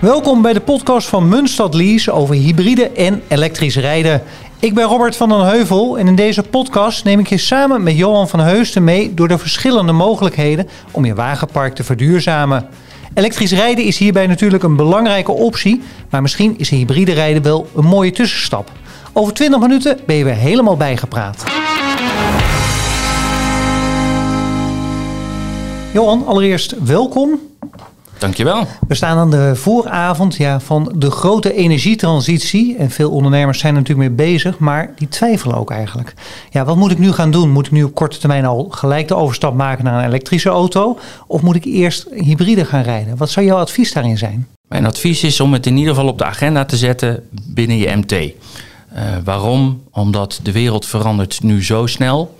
Welkom bij de podcast van Munstad Lease over hybride en elektrisch rijden. Ik ben Robert van den Heuvel en in deze podcast neem ik je samen met Johan van Heusden mee door de verschillende mogelijkheden om je wagenpark te verduurzamen. Elektrisch rijden is hierbij natuurlijk een belangrijke optie, maar misschien is hybride rijden wel een mooie tussenstap. Over 20 minuten ben je weer helemaal bijgepraat. Johan, allereerst welkom. Dankjewel. We staan aan de vooravond ja, van de grote energietransitie. En veel ondernemers zijn er natuurlijk mee bezig, maar die twijfelen ook eigenlijk. Ja, wat moet ik nu gaan doen? Moet ik nu op korte termijn al gelijk de overstap maken naar een elektrische auto? Of moet ik eerst hybride gaan rijden? Wat zou jouw advies daarin zijn? Mijn advies is om het in ieder geval op de agenda te zetten binnen je MT. Uh, waarom? Omdat de wereld verandert nu zo snel.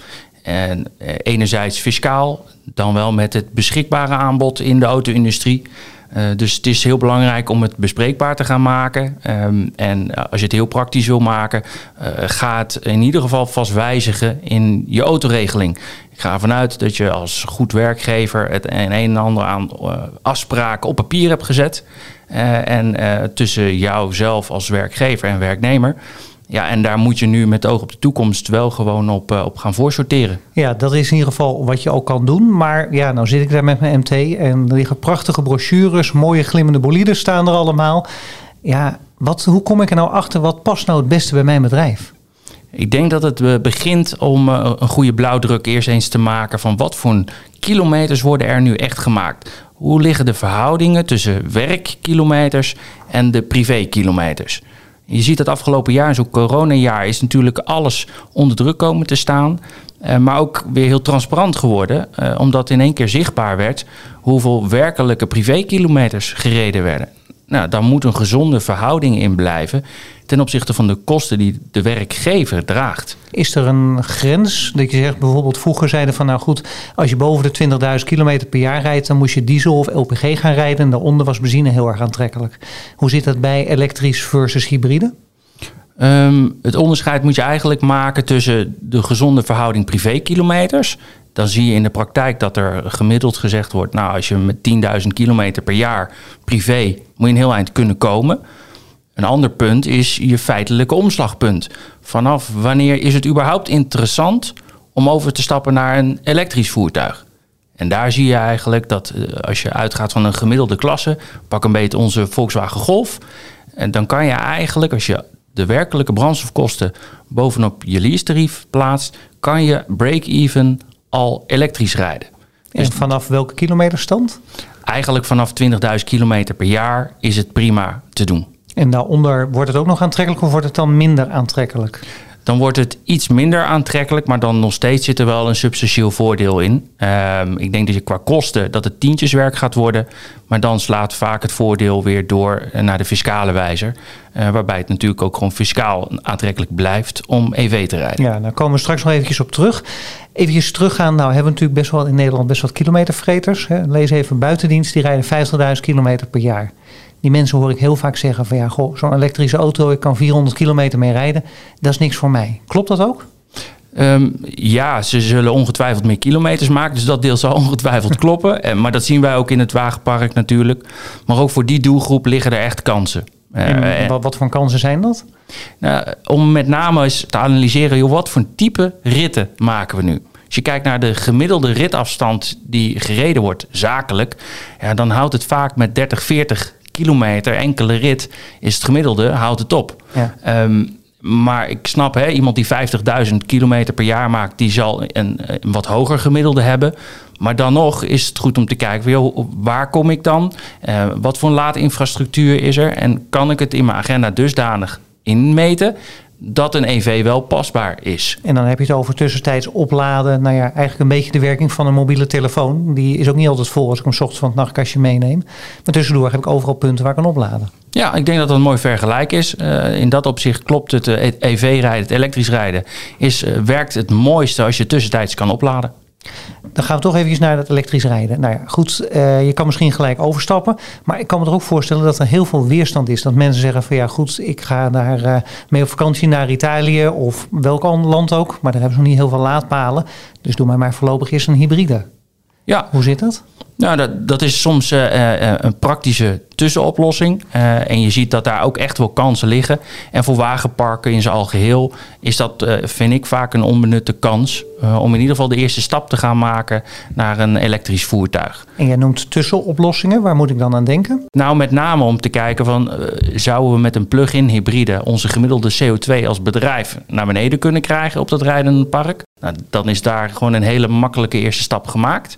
En uh, enerzijds fiscaal, dan wel met het beschikbare aanbod in de auto-industrie. Uh, dus het is heel belangrijk om het bespreekbaar te gaan maken. Um, en als je het heel praktisch wil maken, uh, ga het in ieder geval vast wijzigen in je autoregeling. Ik ga ervan uit dat je als goed werkgever het een en ander aan afspraken op papier hebt gezet. en tussen jou zelf als werkgever en werknemer. Ja, en daar moet je nu met oog op de toekomst wel gewoon op, uh, op gaan voorsorteren. Ja, dat is in ieder geval wat je ook kan doen. Maar ja, nou zit ik daar met mijn MT en er liggen prachtige brochures, mooie glimmende boliden staan er allemaal. Ja, wat, hoe kom ik er nou achter wat past nou het beste bij mijn bedrijf? Ik denk dat het begint om uh, een goede blauwdruk eerst eens te maken van wat voor kilometers worden er nu echt gemaakt. Hoe liggen de verhoudingen tussen werkkilometers en de privékilometers? Je ziet dat afgelopen jaar, zo'n coronajaar, is natuurlijk alles onder druk komen te staan. Uh, maar ook weer heel transparant geworden, uh, omdat in één keer zichtbaar werd hoeveel werkelijke privékilometers gereden werden. Nou, daar moet een gezonde verhouding in blijven ten opzichte van de kosten die de werkgever draagt. Is er een grens dat je zegt, bijvoorbeeld vroeger zeiden van nou goed, als je boven de 20.000 kilometer per jaar rijdt, dan moest je diesel of LPG gaan rijden en daaronder was benzine heel erg aantrekkelijk. Hoe zit dat bij elektrisch versus hybride? Um, het onderscheid moet je eigenlijk maken tussen de gezonde verhouding privékilometers. Dan zie je in de praktijk dat er gemiddeld gezegd wordt: Nou, als je met 10.000 kilometer per jaar privé moet je een heel eind kunnen komen. Een ander punt is je feitelijke omslagpunt. Vanaf wanneer is het überhaupt interessant om over te stappen naar een elektrisch voertuig? En daar zie je eigenlijk dat als je uitgaat van een gemiddelde klasse, pak een beetje onze Volkswagen Golf. En dan kan je eigenlijk, als je de werkelijke brandstofkosten bovenop je lease-tarief plaatst, kan je break-even al elektrisch rijden. En dus vanaf welke kilometerstand? Eigenlijk vanaf 20.000 kilometer per jaar is het prima te doen. En daaronder wordt het ook nog aantrekkelijk of wordt het dan minder aantrekkelijk? Dan wordt het iets minder aantrekkelijk, maar dan nog steeds zit er wel een substantieel voordeel in. Um, ik denk dat je qua kosten dat het tientjeswerk gaat worden, maar dan slaat vaak het voordeel weer door naar de fiscale wijzer. Uh, waarbij het natuurlijk ook gewoon fiscaal aantrekkelijk blijft om EV te rijden. Ja, daar komen we straks nog eventjes op terug. Even teruggaan, nou hebben we natuurlijk best wel in Nederland best wat kilometervreters. Hè. Lees even buitendienst, die rijden 50.000 kilometer per jaar. Die mensen hoor ik heel vaak zeggen van ja, goh, zo'n elektrische auto, ik kan 400 kilometer mee rijden. Dat is niks voor mij. Klopt dat ook? Um, ja, ze zullen ongetwijfeld meer kilometers maken. Dus dat deel zal ongetwijfeld kloppen. En, maar dat zien wij ook in het wagenpark natuurlijk. Maar ook voor die doelgroep liggen er echt kansen. En uh, wat, wat voor kansen zijn dat? Nou, om met name eens te analyseren, joh, wat voor type ritten maken we nu? Als je kijkt naar de gemiddelde ritafstand die gereden wordt, zakelijk, ja, dan houdt het vaak met 30, 40 kilometer, enkele rit, is het gemiddelde, houdt het op. Ja. Um, maar ik snap, hè, iemand die 50.000 kilometer per jaar maakt, die zal een, een, wat hoger gemiddelde hebben. Maar dan nog is het goed om te kijken, joh, waar kom ik dan? Uh, wat voor een laadinfrastructuur is er? En kan ik het in mijn agenda dusdanig inmeten dat een EV wel pasbaar is. En dan heb je het over tussentijds opladen. Nou ja, eigenlijk een beetje de werking van een mobiele telefoon. Die is ook niet altijd vol als ik hem s ochtends van het nachtkastje meeneem. Maar tussendoor heb ik overal punten waar ik kan opladen. Ja, ik denk dat dat een mooi vergelijk is. Uh, in dat opzicht klopt het uh, EV-rijden, het elektrisch rijden, is, uh, werkt het mooiste als je tussentijds kan opladen. Dan gaan we toch even naar het elektrisch rijden. Nou ja, goed, uh, je kan misschien gelijk overstappen. Maar ik kan me er ook voorstellen dat er heel veel weerstand is. Dat mensen zeggen van ja goed, ik ga daar uh, mee op vakantie naar Italië of welk ander land ook. Maar daar hebben ze nog niet heel veel laadpalen. Dus doe mij maar voorlopig eerst een hybride. Ja. Hoe zit dat? Nou, dat, dat is soms uh, een praktische tussenoplossing. En je ziet dat daar ook echt wel kansen liggen. En voor wagenparken in zijn algeheel is dat, vind ik, vaak een onbenutte kans. om in ieder geval de eerste stap te gaan maken naar een elektrisch voertuig. En jij noemt tussenoplossingen. Waar moet ik dan aan denken? Nou, met name om te kijken van... zouden we met een plug-in hybride onze gemiddelde CO2 als bedrijf naar beneden kunnen krijgen op dat rijdende park? Nou, dan is daar gewoon een hele makkelijke eerste stap gemaakt.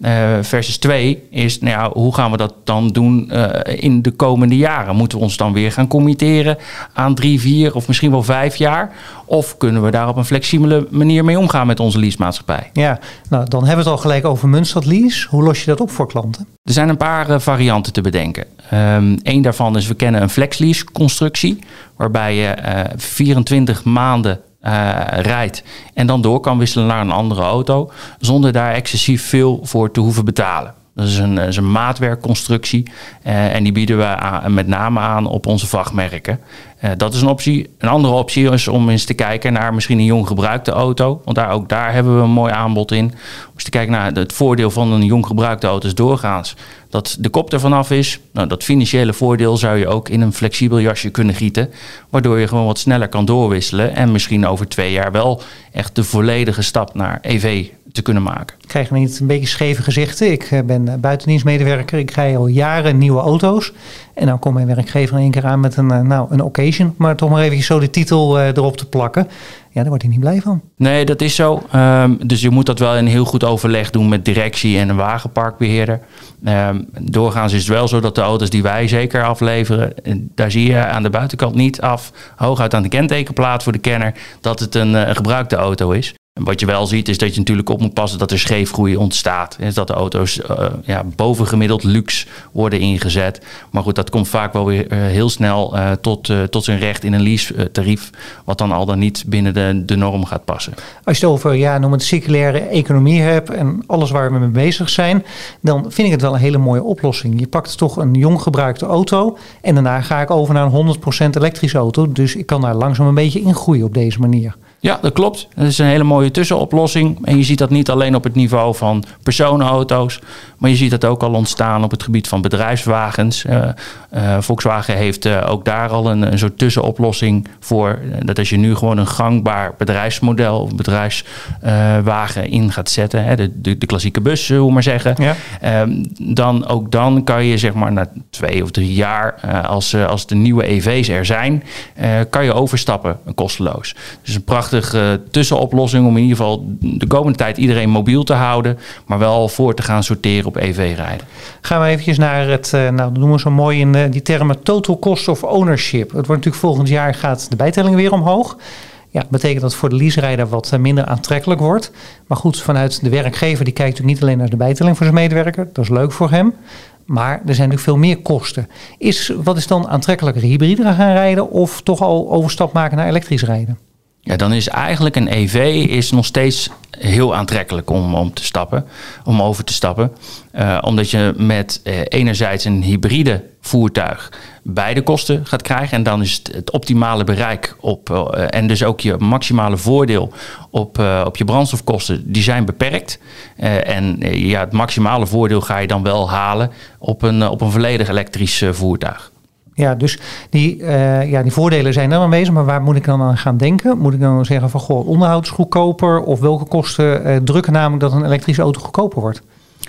Uh, versus 2 is, nou ja, hoe gaan we dat dan doen uh, in de komende jaren? Moeten we ons dan weer gaan committeren aan drie, vier of misschien wel vijf jaar? Of kunnen we daar op een flexibele manier mee omgaan met onze leasemaatschappij? Ja, nou dan hebben we het al gelijk over Munstad Lease. Hoe los je dat op voor klanten? Er zijn een paar uh, varianten te bedenken. Um, Eén daarvan is, we kennen een flexlease constructie, waarbij je 24 maanden uh, rijdt en dan door kan wisselen naar een andere auto, zonder daar excessief veel voor te hoeven betalen. Dat is een, is een maatwerkconstructie uh, en die bieden we met name aan op onze vrachtmerken. Uh, dat is een optie. Een andere optie is om eens te kijken naar misschien een jong gebruikte auto. Want daar, ook daar hebben we een mooi aanbod in. Om eens te kijken naar het voordeel van een jong gebruikte auto is doorgaans. Dat de kop ervan af is. Nou, dat financiële voordeel zou je ook in een flexibel jasje kunnen gieten. Waardoor je gewoon wat sneller kan doorwisselen. En misschien over twee jaar wel echt de volledige stap naar EV te kunnen maken. Krijg je niet een beetje scheve gezichten? Ik eh, ben buitendienstmedewerker. Ik rij al jaren nieuwe auto's. En dan komt mijn werkgever in één keer aan met een, eh, nou, een occasion. Maar toch maar even zo de titel erop te plakken. Ja, daar wordt hij niet blij van. Nee, dat is zo. Um, dus je moet dat wel in heel goed overleg doen met directie en een wagenparkbeheerder. Um, doorgaans is het wel zo dat de auto's die wij zeker afleveren, daar zie je aan de buitenkant niet af, hooguit aan de kentekenplaat voor de kenner, dat het een, een gebruikte auto is. En wat je wel ziet is dat je natuurlijk op moet passen dat er scheefgroei ontstaat. Is dat de auto's uh, ja, bovengemiddeld luxe worden ingezet. Maar goed, dat komt vaak wel weer uh, heel snel uh, tot, tot zijn recht in een lease-tarief. Wat dan al dan niet binnen de, de norm gaat passen. Als je het over, ja, noem het circulaire economie hebt en alles waar we mee bezig zijn. Dan vind ik het wel een hele mooie oplossing. Je pakt toch een jong gebruikte auto. En daarna ga ik over naar een 100% elektrische auto. Dus ik kan daar langzaam een beetje in groeien op deze manier. Ja, dat klopt. Dat is een hele mooie tussenoplossing. En je ziet dat niet alleen op het niveau van personenauto's, maar je ziet dat ook al ontstaan op het gebied van bedrijfswagens. Uh, uh, Volkswagen heeft uh, ook daar al een, een soort tussenoplossing voor. Dat als je nu gewoon een gangbaar bedrijfsmodel of bedrijfswagen in gaat zetten, hè, de, de, de, klassieke bus, hoe we maar zeggen, ja. um, dan ook dan kan je zeg maar na twee of drie jaar, als, als de nieuwe EV's er zijn, kan je overstappen kosteloos. Dus een prachtige tussenoplossing om in ieder geval de komende tijd iedereen mobiel te houden, maar wel voor te gaan sorteren op EV rijden. Gaan we eventjes naar het, nou dat noemen we zo mooi in die termen total cost of ownership. Het wordt natuurlijk volgend jaar gaat de bijtelling weer omhoog. Ja, dat betekent dat voor de leaserijder wat minder aantrekkelijk wordt. Maar goed, vanuit de werkgever die kijkt natuurlijk niet alleen naar de bijtelling voor zijn medewerker. Dat is leuk voor hem. Maar er zijn natuurlijk veel meer kosten. Is, wat is dan aantrekkelijker? Hybride gaan rijden of toch al overstap maken naar elektrisch rijden? Ja, dan is eigenlijk een EV is nog steeds heel aantrekkelijk om, om te stappen, om over te stappen. Uh, omdat je met uh, enerzijds een hybride voertuig beide kosten gaat krijgen. En dan is het, het optimale bereik op uh, en dus ook je maximale voordeel op, op je brandstofkosten, die zijn beperkt. en ja, het maximale voordeel ga je dan wel halen op een, op een volledig elektrisch voertuig. Ja, dus die, uh, ja, die voordelen zijn er aanwezig, maar waar moet ik dan aan gaan denken? Moet ik dan zeggen van, goh, onderhoud is goedkoper? Of welke kosten uh, drukken namelijk dat een elektrische auto goedkoper wordt?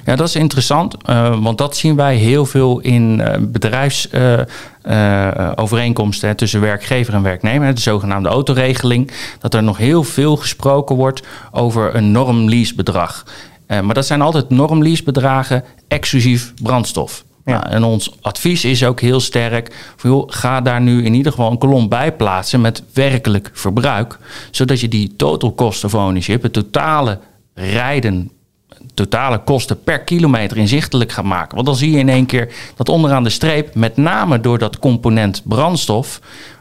Ja, dat is interessant, uh, want dat zien wij heel veel in bedrijfsovereenkomsten tussen werkgever en werknemer, de zogenaamde autoregeling, dat er nog heel veel gesproken wordt over een normleasebedrag. maar dat zijn altijd normleasebedragen exclusief brandstof. Ja. Nou, en ons advies is ook heel sterk: van, joh, ga daar nu in ieder geval een kolom bij plaatsen met werkelijk verbruik. Zodat je die total cost of ownership, het totale rijden, totale kosten per kilometer inzichtelijk gaat maken. Want dan zie je in één keer dat onderaan de streep, met name door dat component brandstof,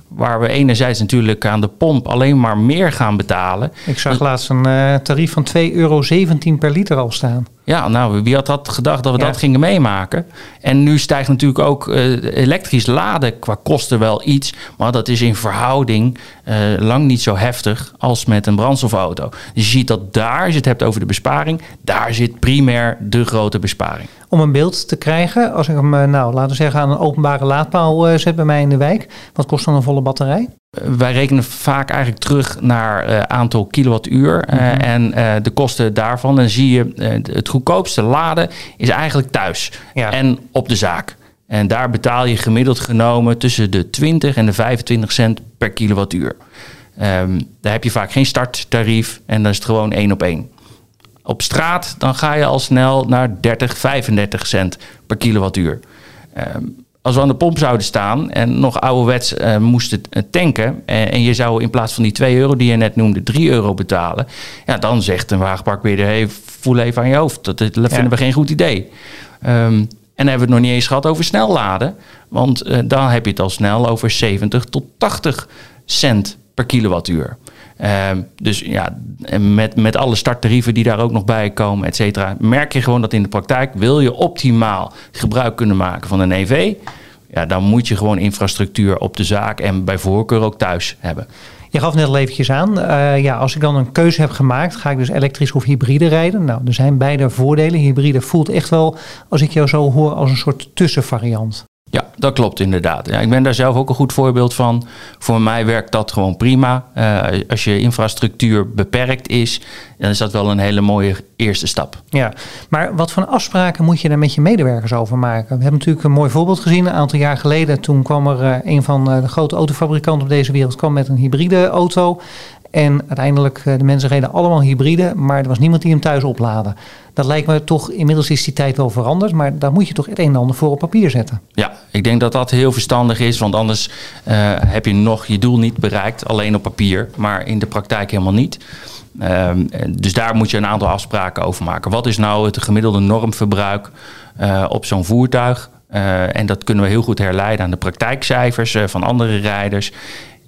waar we enerzijds natuurlijk aan de pomp alleen maar meer gaan betalen. Ik zag laatst een uh, tarief van 2,17 euro per liter al staan. Ja, nou, wie had dat gedacht dat we dat gingen meemaken? En nu stijgt natuurlijk ook uh, elektrisch laden qua kosten wel iets. Maar dat is in verhouding uh, lang niet zo heftig als met een brandstofauto. Dus je ziet dat daar, als je het hebt over de besparing, daar zit primair de grote besparing. Om een beeld te krijgen, als ik hem, nou, laten we zeggen, aan een openbare laadpaal zet bij mij in de wijk. Wat kost dan een volle batterij? Wij rekenen vaak eigenlijk terug naar uh, aantal kilowattuur uh, mm-hmm. en uh, de kosten daarvan. En zie je, het goedkoopste laden is eigenlijk thuis ja. en op de zaak. En daar betaal je gemiddeld genomen tussen de 20 en de 25 cent per kilowattuur. Um, daar heb je vaak geen starttarief en dan is het gewoon één op één. Op straat dan ga je al snel naar 30, 35 cent per kilowattuur. Um, als we aan de pomp zouden staan en nog ouderwets uh, moesten tanken. En, en, je zou in plaats van die 2 euro die je net noemde, 3 euro betalen. Ja, dan zegt een wagenparkbeheerder, hey, voel even aan je hoofd. Dat, dat vinden we geen goed idee. Um, en dan hebben we het nog niet eens gehad over snel laden. Want uh, dan heb je het al snel over 70 tot 80 cent per kilowattuur. Um, dus ja, met, met alle starttarieven die daar ook nog bij komen, et cetera, merk je gewoon dat in de praktijk wil je optimaal gebruik kunnen maken van een EV. Ja, dan moet je gewoon infrastructuur op de zaak en bij voorkeur ook thuis hebben. Je gaf net al eventjes aan, uh, ja, als ik dan een keuze heb gemaakt, ga ik dus elektrisch of hybride rijden. Nou, er zijn beide voordelen. Hybride voelt echt wel, als ik jou zo hoor, als een soort tussenvariant. Ja, dat klopt inderdaad. Ja, ik ben daar zelf ook een goed voorbeeld van. Voor mij werkt dat gewoon prima. Uh, als je infrastructuur beperkt is, dan is dat wel een hele mooie eerste stap. Ja, maar wat voor afspraken moet je daar met je medewerkers over maken? We hebben natuurlijk een mooi voorbeeld gezien. Een aantal jaar geleden, toen kwam er uh, een van uh, de grote autofabrikanten op deze wereld kwam met een hybride auto. En uiteindelijk, de mensen reden allemaal hybride, maar er was niemand die hem thuis opladen. Dat lijkt me toch, inmiddels is die tijd wel veranderd, maar daar moet je toch het een en ander voor op papier zetten. Ja, ik denk dat dat heel verstandig is, want anders uh, heb je nog je doel niet bereikt, alleen op papier, maar in de praktijk helemaal niet. Uh, dus daar moet je een aantal afspraken over maken. Wat is nou het gemiddelde normverbruik uh, op zo'n voertuig? En dat kunnen we heel goed herleiden aan de praktijkcijfers van andere rijders.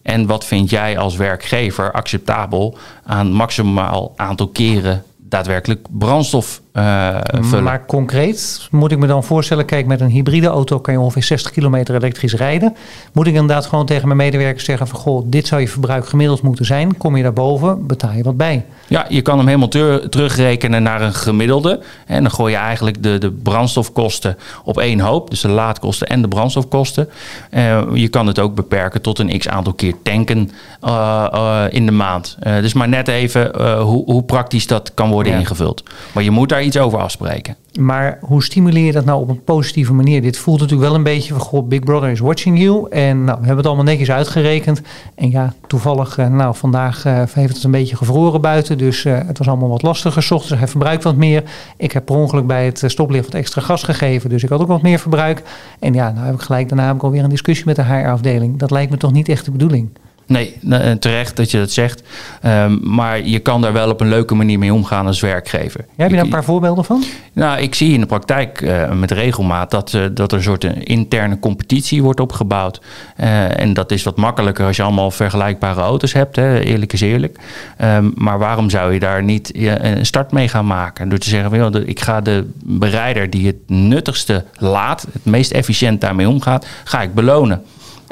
En wat vind jij als werkgever acceptabel aan maximaal aantal keren daadwerkelijk brandstof uh, vullen. Maar concreet moet ik me dan voorstellen, kijk, met een hybride auto kan je ongeveer 60 kilometer elektrisch rijden. Moet ik inderdaad gewoon tegen mijn medewerkers zeggen van, goh, dit zou je verbruik gemiddeld moeten zijn. Kom je daarboven, betaal je wat bij. Ja, je kan hem helemaal terugrekenen naar een gemiddelde. En dan gooi je eigenlijk de, de brandstofkosten op één hoop. Dus de laadkosten en de brandstofkosten. Uh, je kan het ook beperken tot een x aantal keer tanken uh, in de maand. dus maar net even hoe, hoe praktisch dat kan worden ja. ingevuld. Maar je moet daar iets over afspreken. Maar hoe stimuleer je dat nou op een positieve manier? Dit voelt natuurlijk wel een beetje van, goh, Big Brother is watching you. En nou, we hebben het allemaal netjes uitgerekend. En ja, toevallig, uh, nou, vandaag uh, heeft het een beetje gevroren buiten. Dus uh, het was allemaal wat lastiger. Ochtends, hij verbruikt wat meer. Ik heb per ongeluk bij het stoplicht wat extra gas gegeven. Dus ik had ook wat meer verbruik. En ja, nou heb ik gelijk, daarna heb ik alweer een discussie met de HR-afdeling. Dat lijkt me toch niet echt de bedoeling. Nee, eh, terecht dat je dat zegt. Um, maar je kan daar wel op een leuke manier mee omgaan als werkgever. Ja, heb je daar een paar voorbeelden van? Nou, ik zie in de praktijk uh, met regelmaat dat, uh, dat er een soort interne competitie wordt opgebouwd. en dat is wat makkelijker als je allemaal vergelijkbare auto's hebt. Hè, eerlijk is eerlijk. Um, maar waarom zou je daar niet een start mee gaan maken? Door te zeggen, ik ga de bereider die het nuttigste laat, het meest efficiënt daarmee omgaat, ga ik belonen.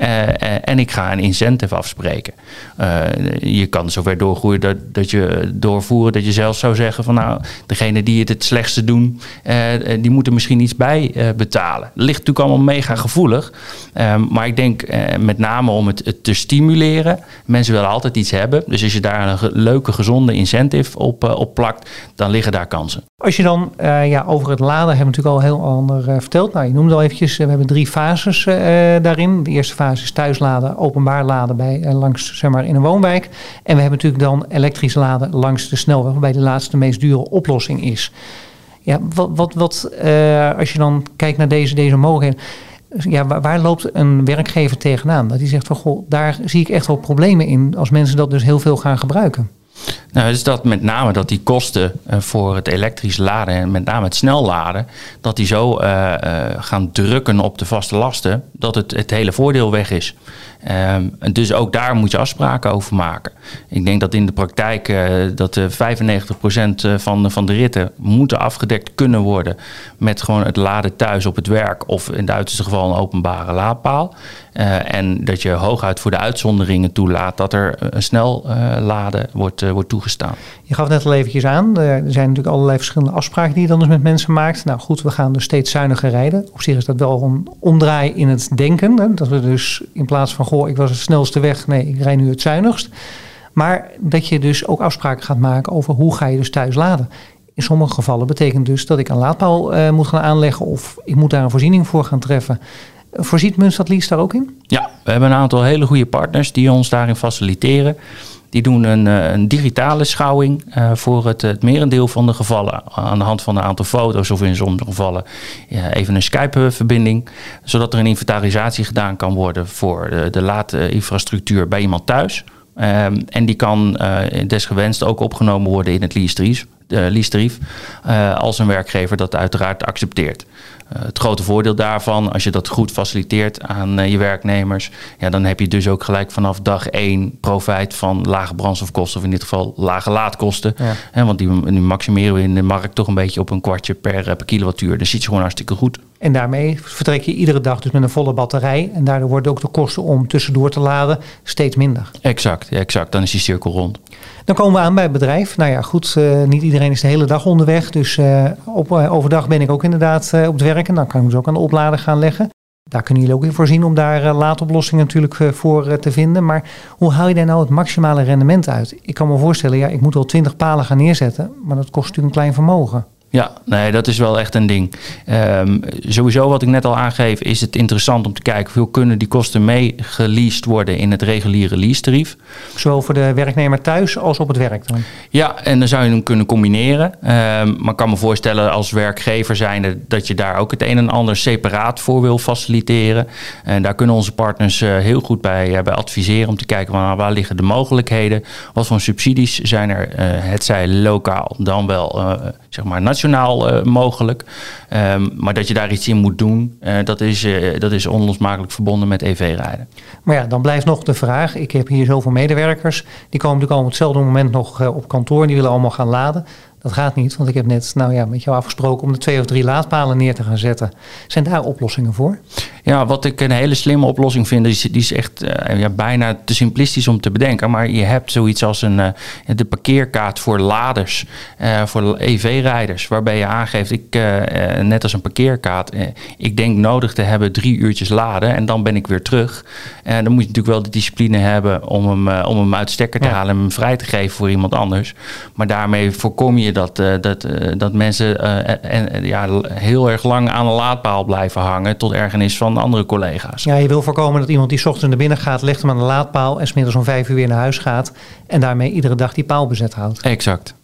Uh, en ik ga een incentive afspreken. Uh, je kan zover doorgroeien dat, dat je doorvoeren dat je zelf zou zeggen van nou, degene die het het slechtste doen, die moeten misschien iets bij betalen. Ligt natuurlijk allemaal mega gevoelig. Ehm, maar ik denk met name om het, het, te stimuleren. Mensen willen altijd iets hebben. Dus als je daar een leuke, gezonde incentive op, op plakt, dan liggen daar kansen. Als je dan ja, over het laden hebben we natuurlijk al heel ander verteld. Nou, je noemde al eventjes, we hebben drie fases daarin. De eerste fase basis thuisladen, openbaar laden bij, eh, langs, zeg maar, in een woonwijk. En we hebben natuurlijk dan elektrisch laden langs de snelweg, waarbij de laatste meest dure oplossing is. Ja, wat, wat, wat als je dan kijkt naar deze, deze mogelijkheden. Ja, waar, waar, loopt een werkgever tegenaan? Dat hij zegt van goh, daar zie ik echt wel problemen in als mensen dat dus heel veel gaan gebruiken. Nou, is dat met name dat die kosten voor het elektrisch laden en met name het snel laden, dat die zo gaan drukken op de vaste lasten, dat het, het hele voordeel weg is. Um, dus ook daar moet je afspraken over maken. Ik denk dat in de praktijk dat uh, 95% van, van de ritten moeten afgedekt kunnen worden met gewoon het laden thuis op het werk of in het uiterste geval een openbare laadpaal. En dat je hooguit voor de uitzonderingen toelaat dat er een snel laden wordt, wordt toegestaan. Je gaf net al eventjes aan, er zijn natuurlijk allerlei verschillende afspraken die je dan dus met mensen maakt. Nou goed, we gaan dus steeds zuiniger rijden. Op zich is dat wel een omdraai in het denken. Hè? Dat we dus in plaats van, goh, ik was het snelste weg, nee, ik rij nu het zuinigst. Maar dat je dus ook afspraken gaat maken over hoe ga je dus thuis laden. In sommige gevallen betekent dus dat ik een laadpaal uh, moet gaan aanleggen of ik moet daar een voorziening voor gaan treffen. Voorziet Munstad Lease daar ook in? Ja, we hebben een aantal hele goede partners die ons daarin faciliteren. Die doen een, een digitale schouwing uh, voor het, het, merendeel van de gevallen. Aan de hand van een aantal foto's of in sommige gevallen ja, even een Skype-verbinding. Zodat er een inventarisatie gedaan kan worden voor de, de laadinfrastructuur bij iemand thuis. Um, en die kan desgewenst ook opgenomen worden in het lease uh, als een werkgever dat uiteraard accepteert. Uh, het grote voordeel daarvan, als je dat goed faciliteert aan je werknemers, ja, dan heb je dus ook gelijk vanaf dag één profijt van lage brandstofkosten, of in dit geval lage laadkosten. Ja. En want die, die maximeren we in de markt toch een beetje op een kwartje per, per kilowattuur. Dus ziet je gewoon hartstikke goed. En daarmee vertrek je iedere dag dus met een volle batterij. En daardoor worden ook de kosten om tussendoor te laden steeds minder. Exact, exact. Dan is die cirkel rond. Dan komen we aan bij het bedrijf. Nou ja, goed, uh, niet iedereen is de hele dag onderweg. Dus uh, op, uh, overdag ben ik ook inderdaad op het werk. En dan kan ik dus ook aan de oplader gaan leggen. Daar kunnen jullie ook in voorzien om daar laadoplossingen natuurlijk voor te vinden. Maar hoe haal je daar nou het maximale rendement uit? Ik kan me voorstellen, ja, ik moet wel 20 palen gaan neerzetten. Maar dat kost natuurlijk een klein vermogen. Ja, nee, dat is wel echt een ding. Um, sowieso wat ik net al aangeef, is het interessant om te kijken hoeveel kunnen die kosten meegeleased worden in het reguliere lease-tarief. Zowel voor de werknemer thuis als op het werk dan? Ja, en dan zou je hem kunnen combineren. Um, maar ik kan me voorstellen als werkgever zijnde dat je daar ook het een en ander separaat voor wil faciliteren. En daar kunnen onze partners uh, heel goed bij, uh, bij adviseren om te kijken van, nou, waar liggen de mogelijkheden. Wat voor subsidies zijn er, uh, het zij lokaal dan wel zeg maar nationaal nationaal uh, mogelijk. Um, maar dat je daar iets in moet doen, uh, dat, is, uh, dat is onlosmakelijk verbonden met EV-rijden. Maar ja, dan blijft nog de vraag. Ik heb hier zoveel medewerkers. Die komen natuurlijk op hetzelfde moment nog op kantoor. En die willen allemaal gaan laden. Dat gaat niet, want ik heb net nou ja, met jou afgesproken om de twee of drie laadpalen neer te gaan zetten. Zijn daar oplossingen voor? Ja, wat ik een hele slimme oplossing vind, die is, die is echt uh, ja, bijna te simplistisch om te bedenken. Maar je hebt zoiets als een, uh, de parkeerkaart voor laders, uh, voor EV-rijders, waarbij je aangeeft, ik, net als een parkeerkaart, ik denk nodig te hebben drie uurtjes laden en dan ben ik weer terug. En dan moet je natuurlijk wel de discipline hebben om hem, om hem uit de stekker te ja. halen en hem vrij te geven voor iemand anders. Maar daarmee voorkom je dat, uh, dat, uh, dat mensen uh, en, ja, heel erg lang aan een laadpaal blijven hangen tot ergernis van andere collega's. Ja, je wil voorkomen dat iemand die ochtends naar binnen gaat, legt hem aan de laadpaal en smiddags om vijf uur weer naar huis gaat en daarmee iedere dag die paal bezet houdt. Exact.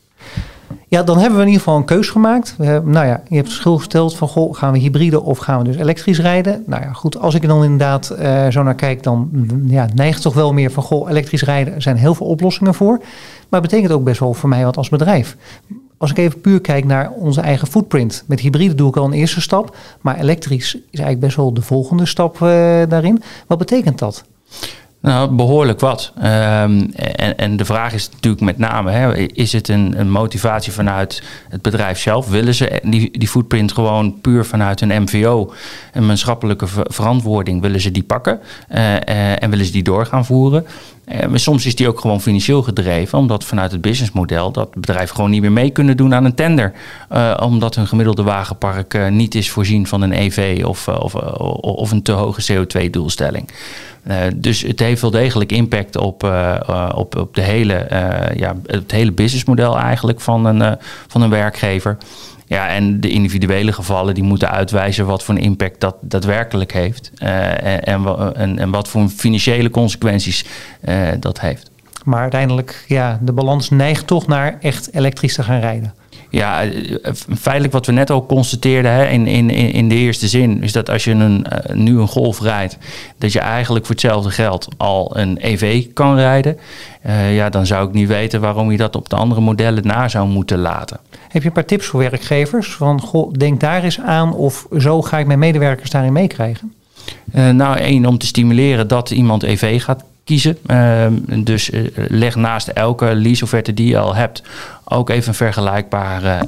Ja, dan hebben we in ieder geval een keus gemaakt. We nou ja, je hebt verschil gesteld van goh, gaan we hybride of gaan we dus elektrisch rijden? Nou ja, goed, als ik er dan inderdaad uh, zo naar kijk, dan ja, neigt toch wel meer van goh, elektrisch rijden. Er zijn heel veel oplossingen voor. Maar het betekent ook best wel voor mij wat als bedrijf. Als ik even puur kijk naar onze eigen footprint. Met hybride doe ik al een eerste stap. Maar elektrisch is eigenlijk best wel de volgende stap uh, daarin. Wat betekent dat? Nou, behoorlijk wat. Um, en, en de vraag is natuurlijk met name: hè, is het een, een, motivatie vanuit het bedrijf zelf? Willen ze die, die footprint gewoon puur vanuit een MVO, een maatschappelijke verantwoording, willen ze die pakken uh, uh, en willen ze die door gaan voeren? Uh, maar soms is die ook gewoon financieel gedreven, omdat vanuit het businessmodel dat bedrijven gewoon niet meer mee kunnen doen aan een tender. Uh, omdat hun gemiddelde wagenpark uh, niet is voorzien van een EV of, of, of een te hoge CO2-doelstelling. dus het heeft wel degelijk impact op, op, op de hele, ja, het hele businessmodel eigenlijk van een, van een werkgever. Ja, en de individuele gevallen die moeten uitwijzen wat voor een impact dat daadwerkelijk heeft. Uh, en, en, wat voor financiële consequenties uh, dat heeft. Maar uiteindelijk, ja, de balans neigt toch naar echt elektrisch te gaan rijden. Ja, feitelijk wat we net ook constateerden hè, in, in, in de eerste zin, is dat als je een, nu een golf rijdt, dat je eigenlijk voor hetzelfde geld al een EV kan rijden. ja, dan zou ik niet weten waarom je dat op de andere modellen na zou moeten laten. Heb je een paar tips voor werkgevers? Van goh, denk daar eens aan of zo ga ik mijn medewerkers daarin meekrijgen? Uh, nou, één, om te stimuleren dat iemand EV gaat kiezen. Uh, dus leg naast elke leaseofferte die je al hebt ook even een vergelijkbaar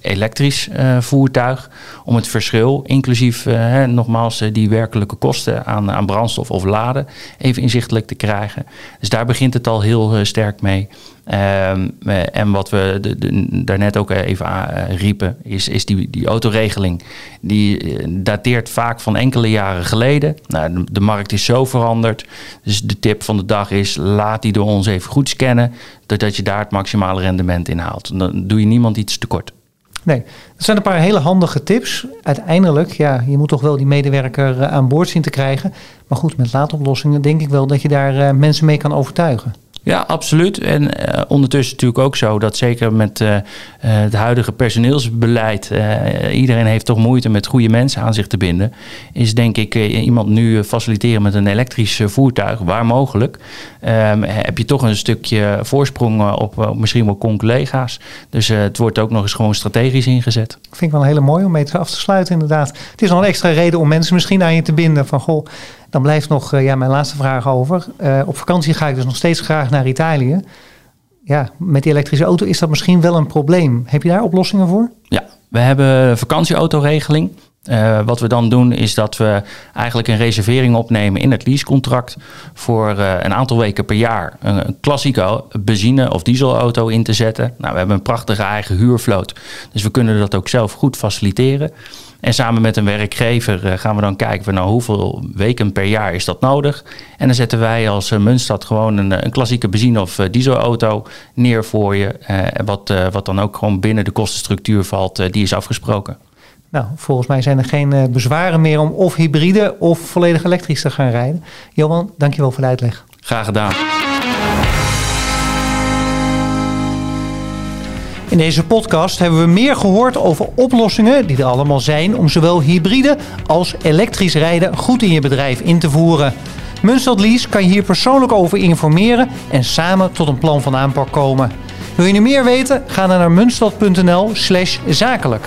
elektrisch voertuig. Om het verschil, inclusief hè, nogmaals die werkelijke kosten aan, aan brandstof of laden, even inzichtelijk te krijgen. Dus daar begint het al heel sterk mee. Um, en wat we daarnet ook even riepen, is, is die, die autoregeling. Die eh, dateert vaak van enkele jaren geleden. Nou, de, markt is zo veranderd. Dus de tip van de dag is: laat die door ons even goed scannen. Doordat je daar het maximale rendement in haalt. Dan doe je niemand iets tekort. Nee, dat zijn een paar hele handige tips. Uiteindelijk, ja, je moet toch wel die medewerker aan boord zien te krijgen. Maar goed, met laadoplossingen denk ik wel dat je daar uh, mensen mee kan overtuigen. Ja, absoluut. En uh, ondertussen natuurlijk ook zo dat zeker met uh, het huidige personeelsbeleid, iedereen heeft toch moeite met goede mensen aan zich te binden. Is denk ik iemand nu faciliteren met een elektrisch voertuig, waar mogelijk, um, heb je toch een stukje voorsprong op, misschien wel con-collega's. Dus het wordt ook nog eens gewoon strategisch ingezet. Vind ik wel een hele mooie om mee af te sluiten inderdaad. Het is nog een extra reden om mensen misschien aan je te binden van goh, dan blijft nog uh, ja, mijn laatste vraag over. Uh, op vakantie ga ik dus nog steeds graag naar Italië. Ja, met die elektrische auto is dat misschien wel een probleem. Heb je daar oplossingen voor? Ja, we hebben een vakantieautoregeling. Uh, wat we dan doen is dat we eigenlijk een reservering opnemen in het leasecontract voor een aantal weken per jaar een, een, klassieke benzine- of dieselauto in te zetten. Nou, we hebben een prachtige eigen huurvloot, dus we kunnen dat ook zelf goed faciliteren. En samen met een werkgever uh, gaan we dan kijken van nou, hoeveel weken per jaar is dat nodig. En dan zetten wij als uh, Munstad gewoon een, een klassieke benzine- of dieselauto neer voor je. wat, wat dan ook gewoon binnen de kostenstructuur valt die is afgesproken. Nou, volgens mij zijn er geen bezwaren meer om of hybride of volledig elektrisch te gaan rijden. Johan, dankjewel voor de uitleg. Graag gedaan. In deze podcast hebben we meer gehoord over oplossingen die er allemaal zijn om zowel hybride als elektrisch rijden goed in je bedrijf in te voeren. Munstad Lease kan je hier persoonlijk over informeren en samen tot een plan van aanpak komen. Wil je nu meer weten? Ga dan naar munstad.nl/zakelijk.